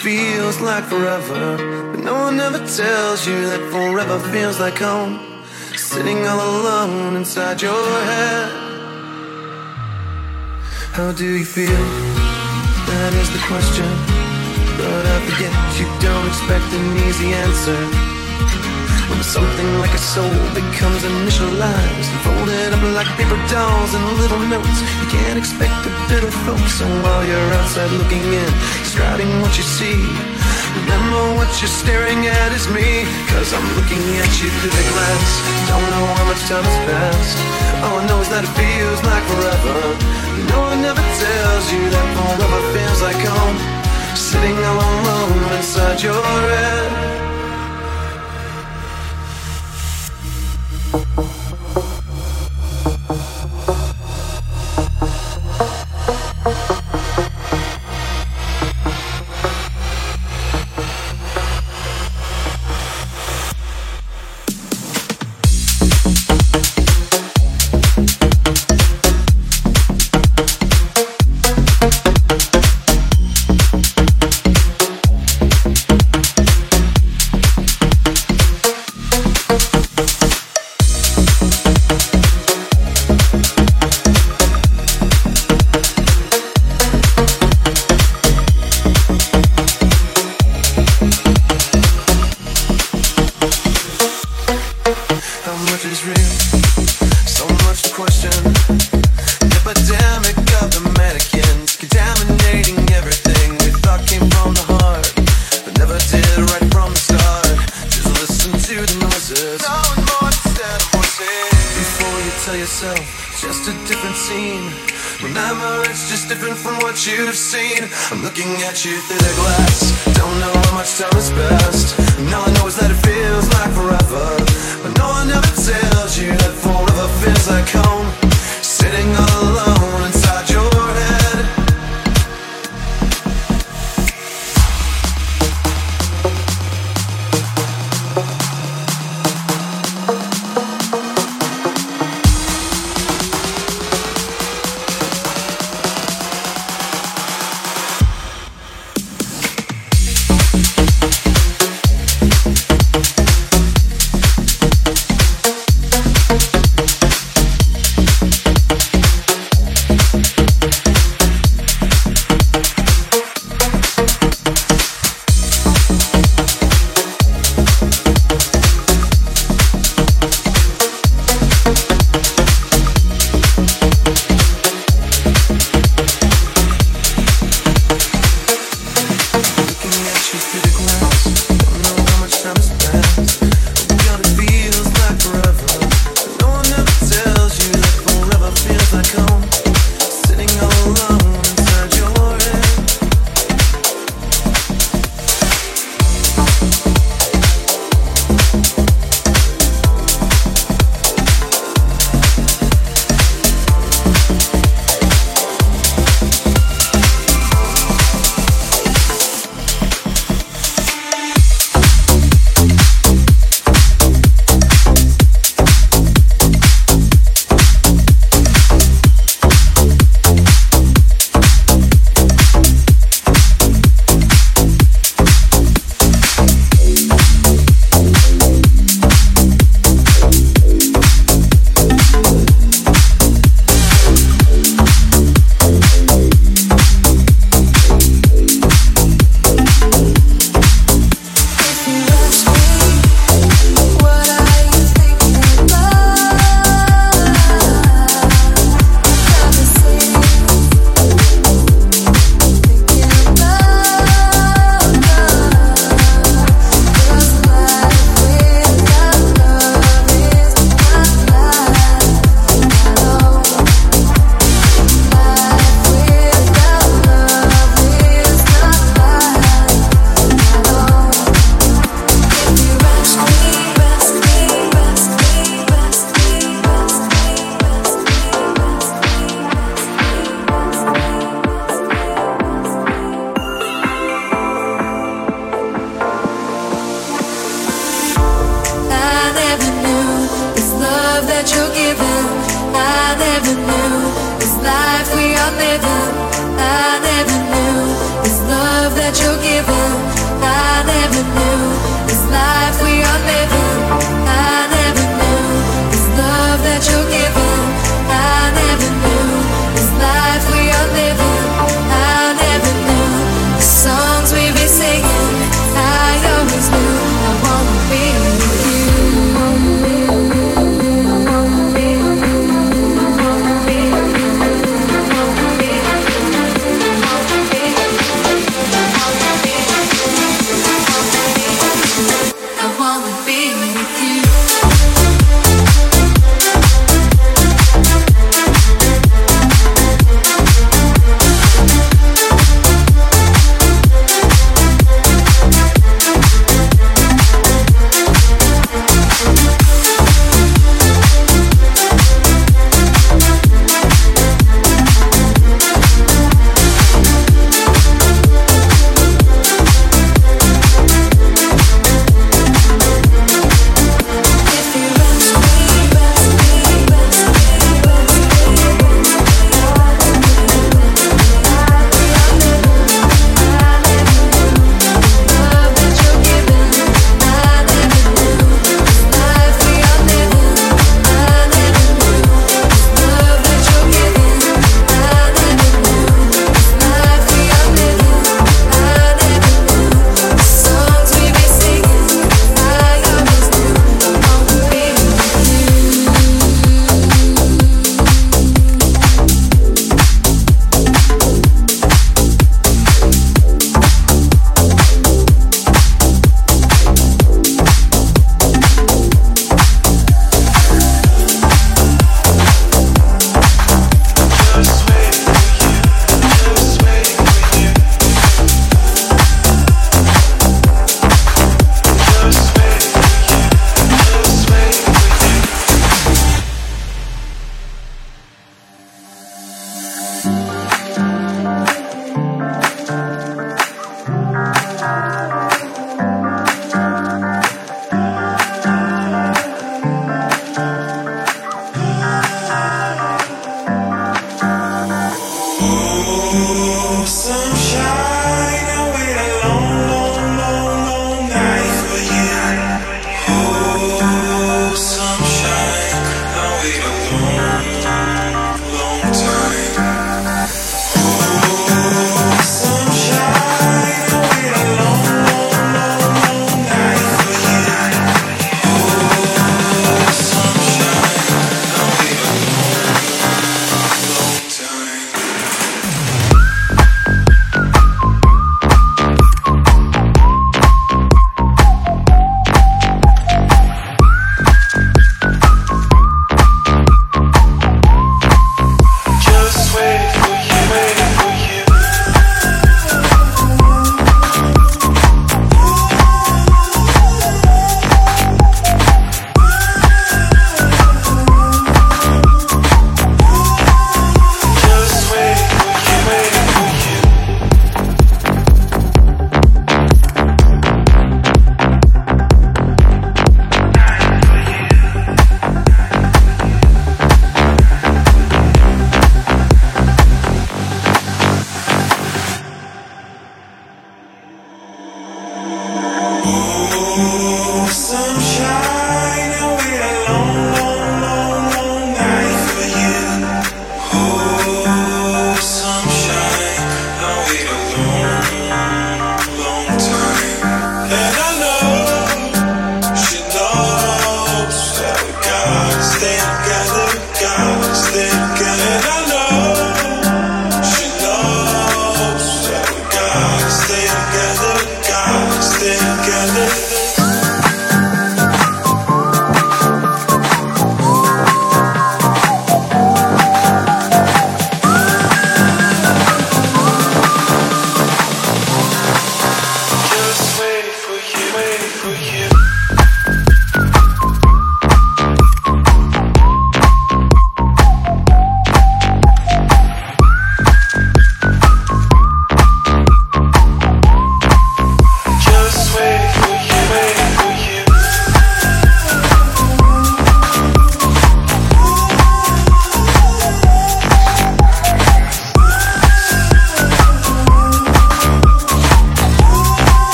feels like forever. But no one ever tells you that forever feels like home. Sitting all alone inside your head. How do you feel? That is the question. But I forget you don't expect an easy answer. When something like a soul becomes initialized and folded up like paper dolls and little notes, you can't expect the bitter folks. So while you're outside looking in, striding what you see, remember what you're staring at is me. Cause I'm looking at you through the glass. Don't know how much time has passed. All I know is that it feels like forever. No one ever tells you that forever feels like home. Sitting all alone inside your head.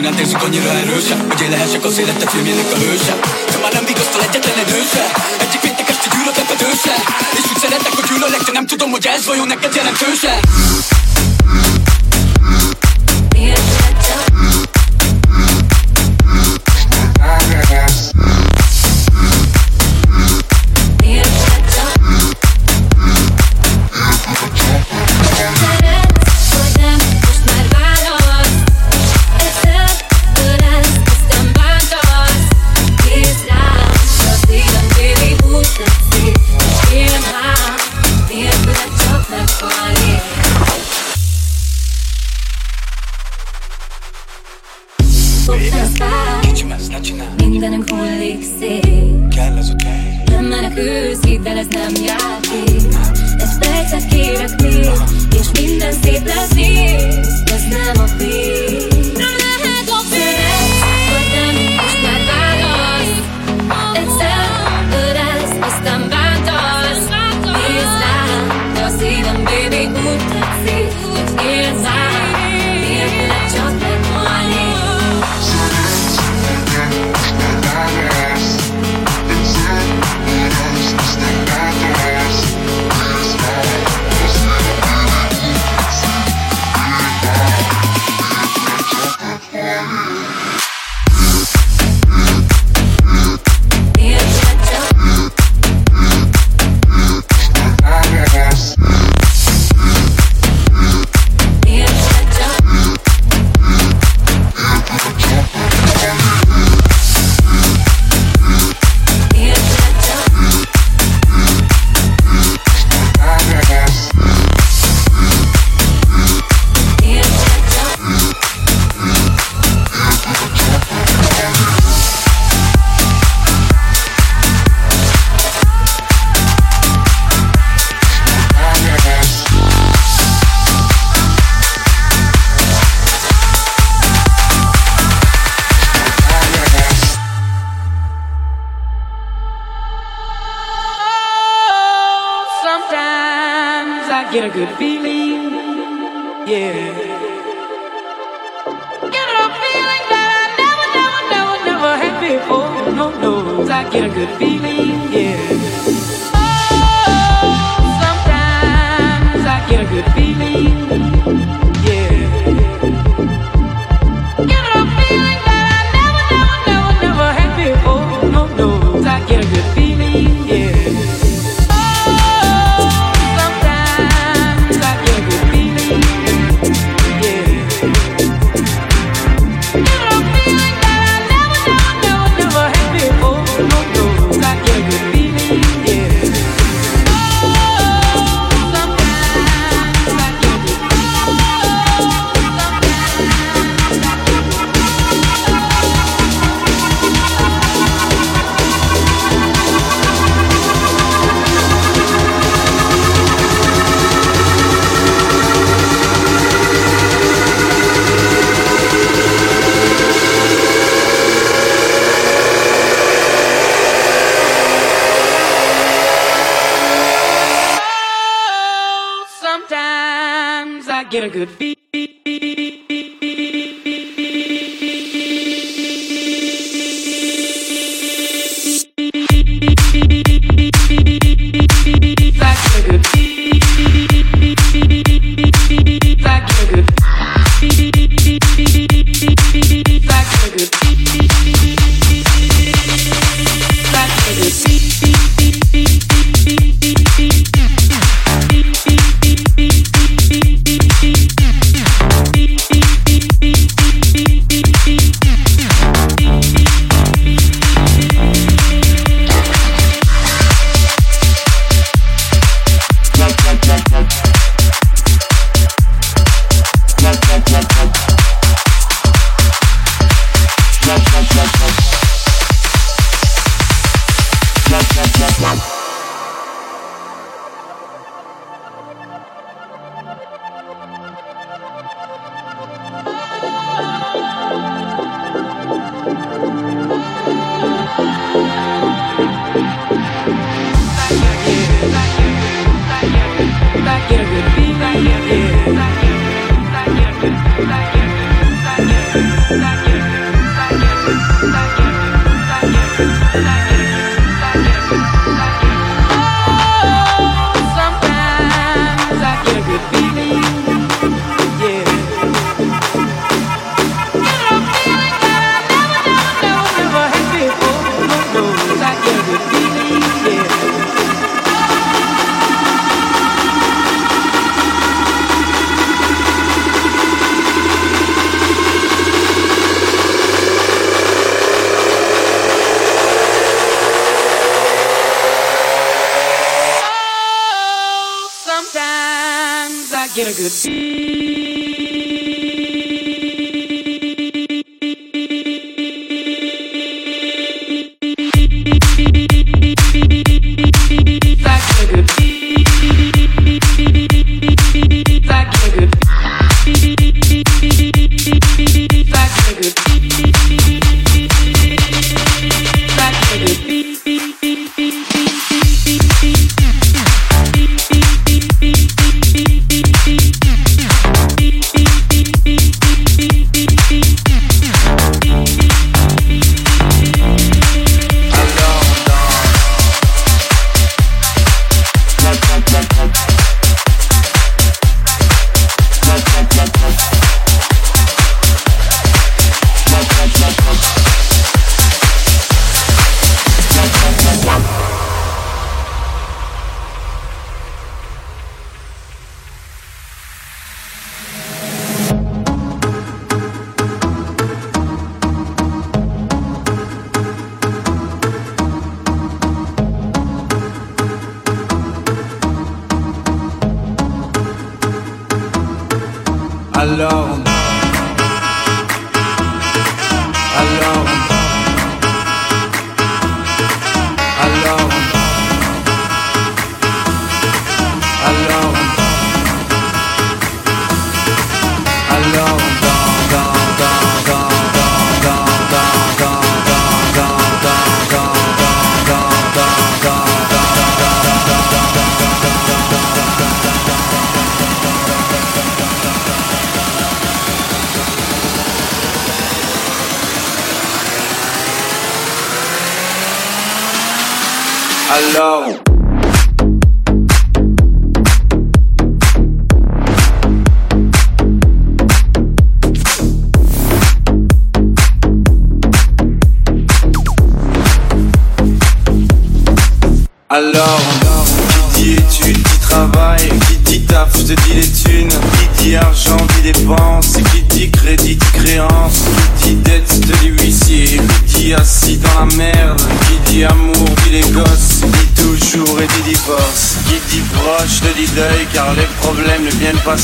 Senki nem térzik annyira erősen Hogy én lehessek az életet filmjének a hőse. De már nem vigasztal egyetlen edőse Egyik péntek este a őse És úgy szeretek, hogy gyűlölek, de nem tudom, hogy ez vajon neked jelentőse. játék, de ez nem játék. Percet kérek még, és minden szép lesz. get a good beat.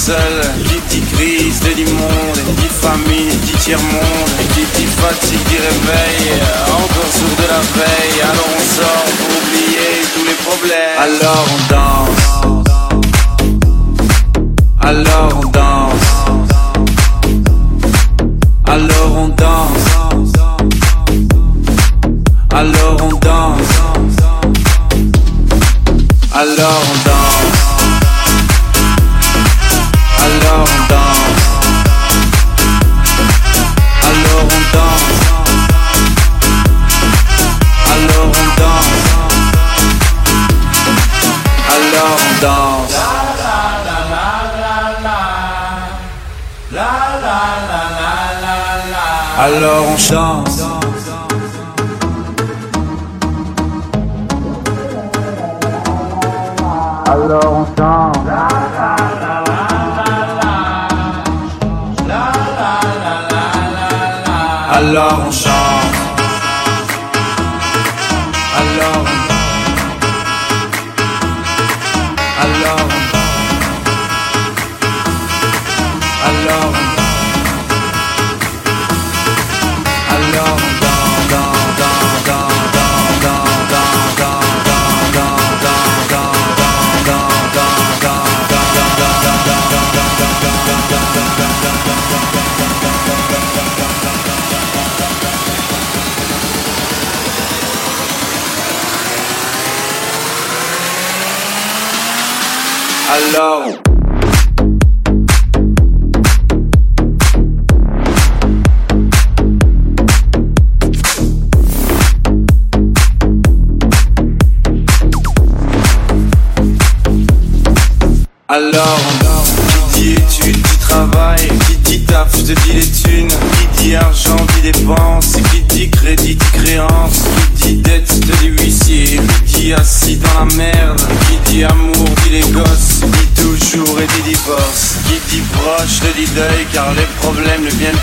seul, qui dit crise de l'immonde, dit famine, dit tiers-monde, et qui dit fatigue, qui réveille, encore sourd de la veille, alors on sort pour oublier tous les problèmes, alors on danse, alors on danse, alors on danse, alors on danse, alors on danse. Alors on chante.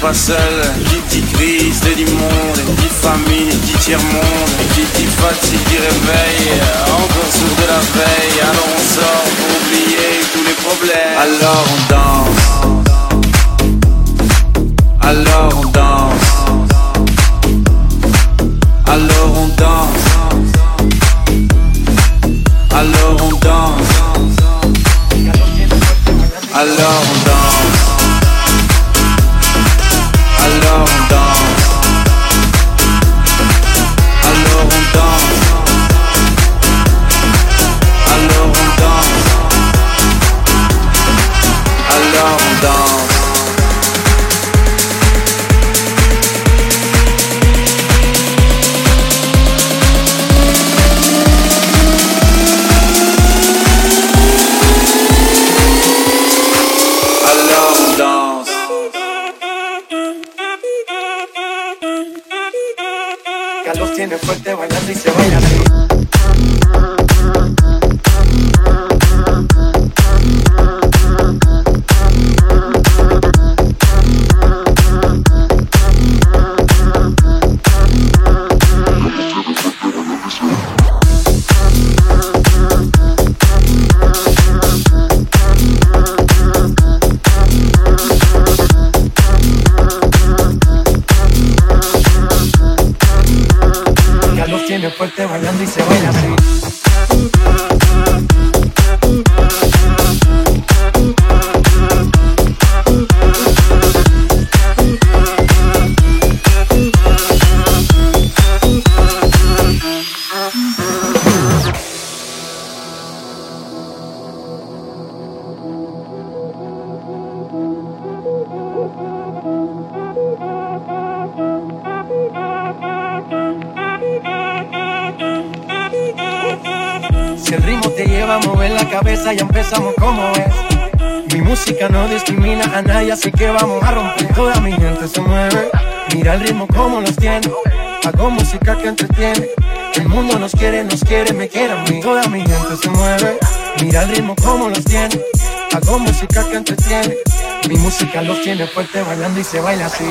pas seul. Qui dit crise, dit Dit famine, dit tiers-monde qui dit fatigue, dit réveil Encore sourd de la veille Alors on sort pour oublier tous les problèmes. Alors on danse. Alors on danse. Alors on danse. Alors on danse. Alors on danse. Carlos tiene fuerte bailando y se baila así.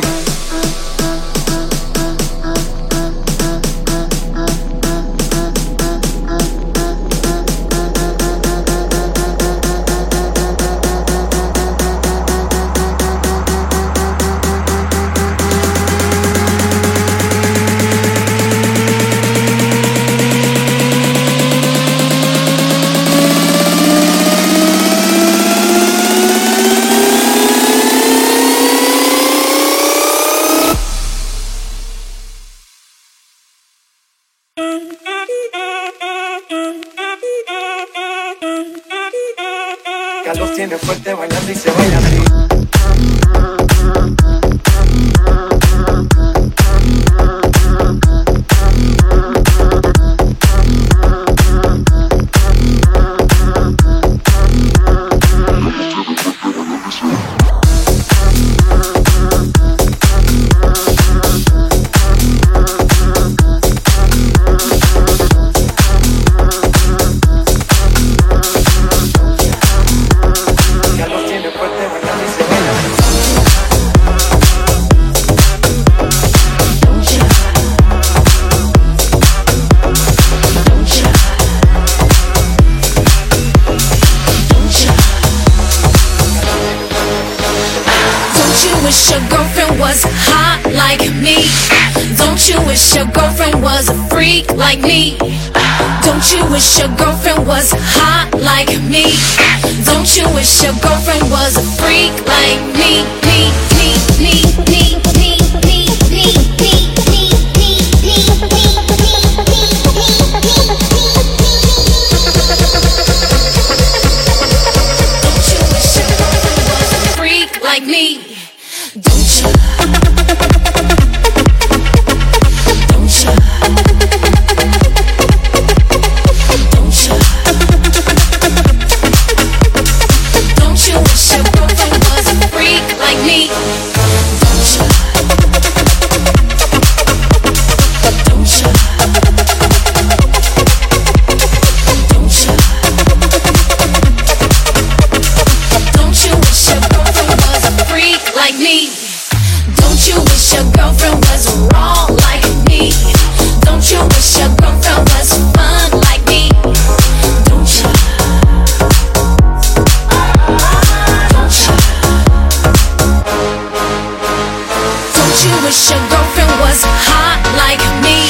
girlfriend was hot like me?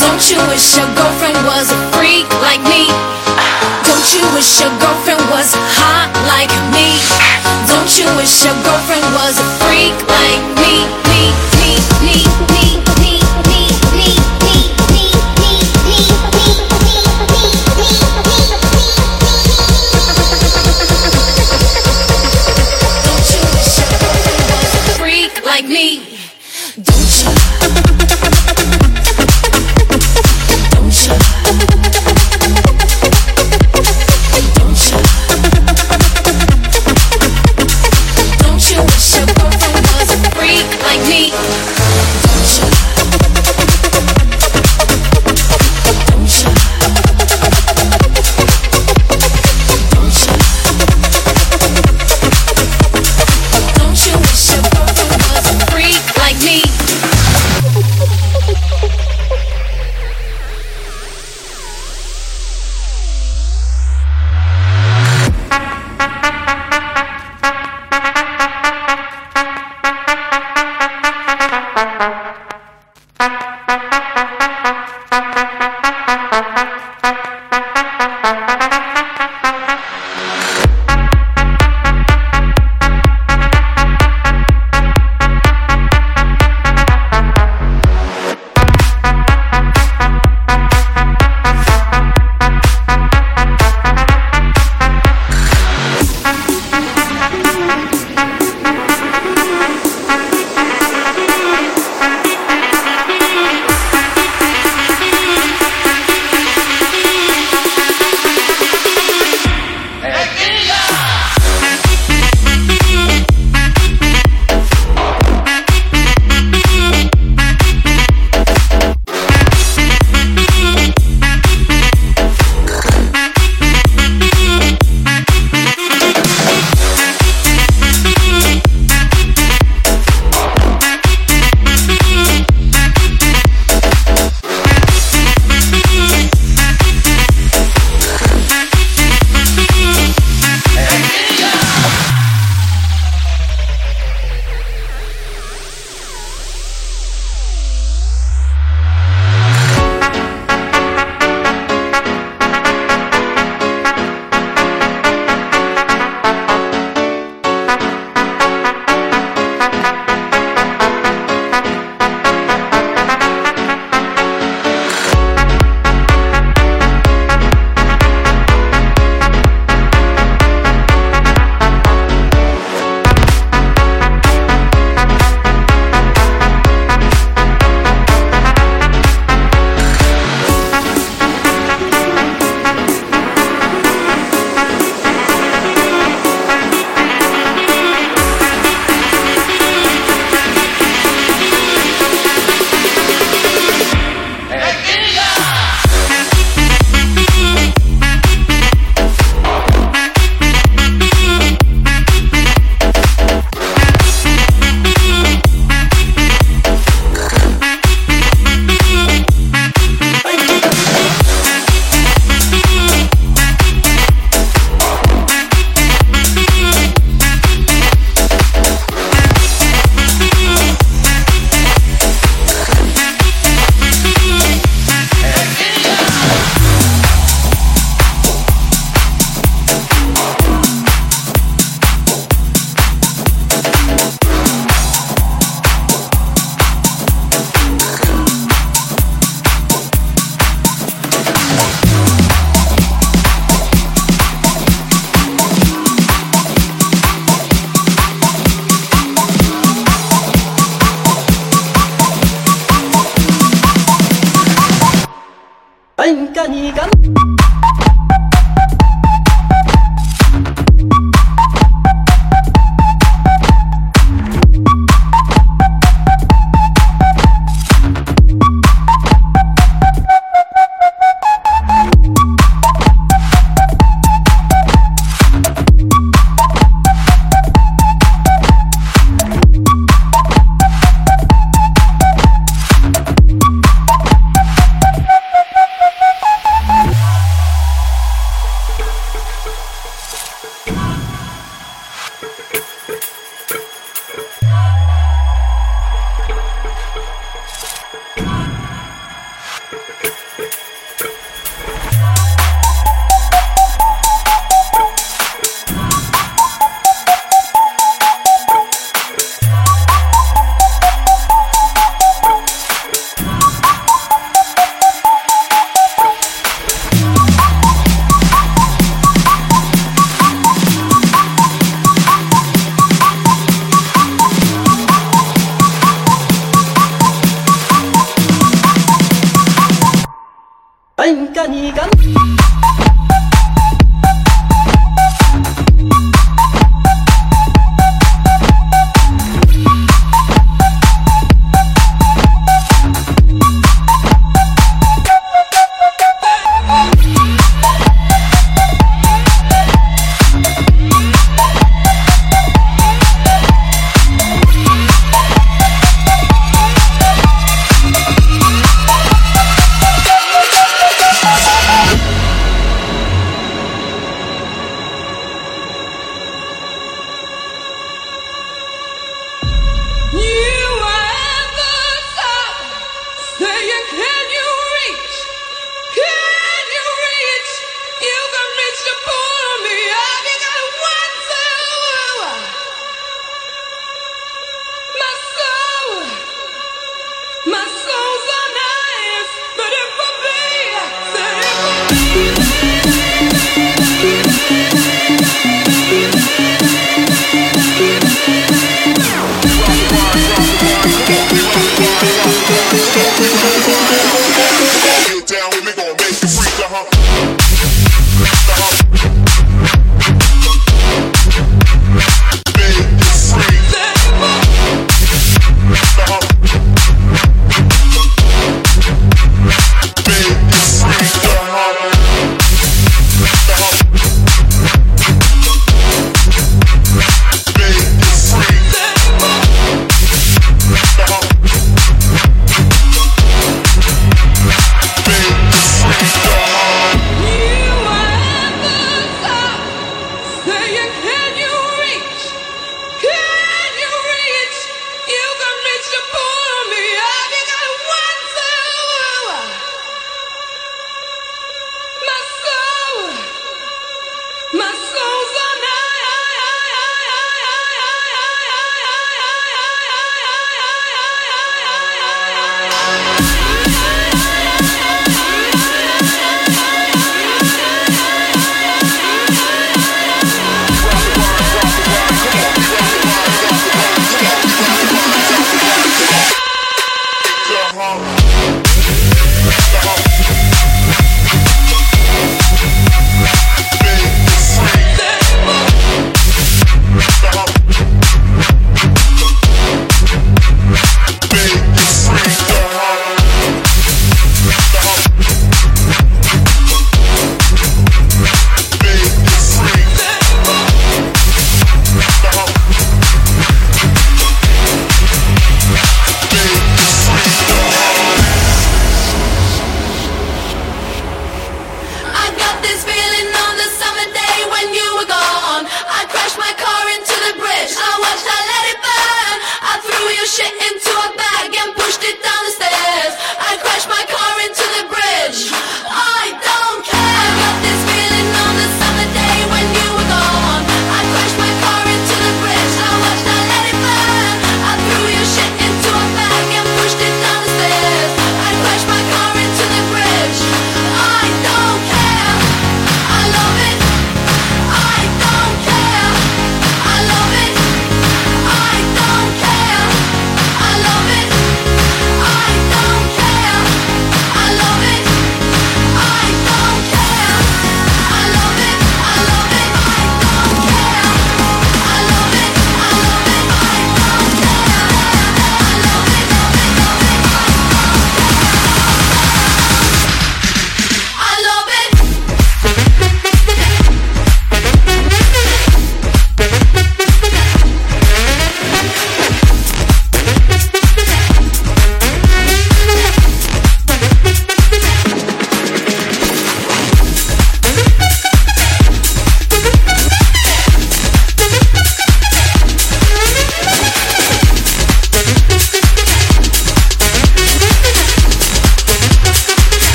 Don't you wish your girlfriend was a freak like me? Don't you wish your girlfriend was hot like me? Don't you wish your girlfriend was a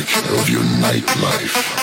aspect of your nightlife.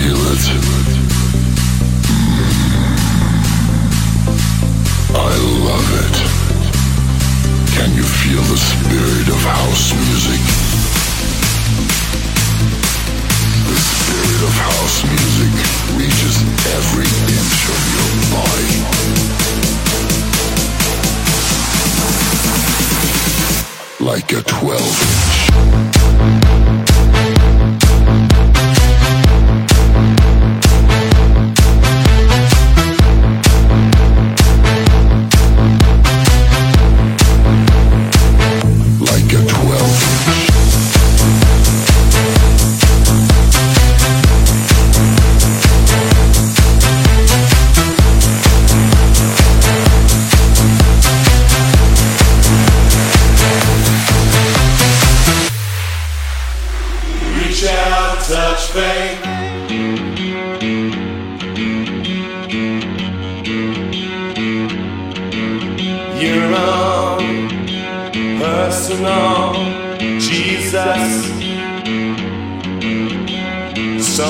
feel it. I love it. Can you feel the spirit of house music? The spirit of house music reaches every inch of your body. Like a 12 inch.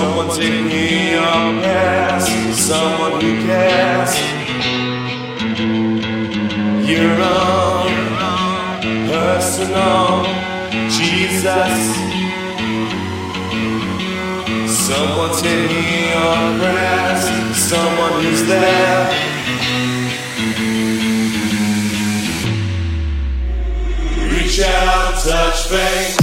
Someone take me up, yes, someone who cares. Your own personal Jesus. Someone take me up, yes, someone who's there. Reach out, touch faith.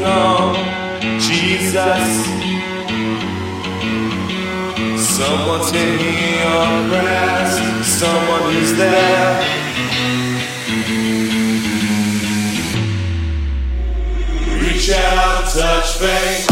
Know Jesus. Someone taking your breath, someone who's there. Reach out, touch faith.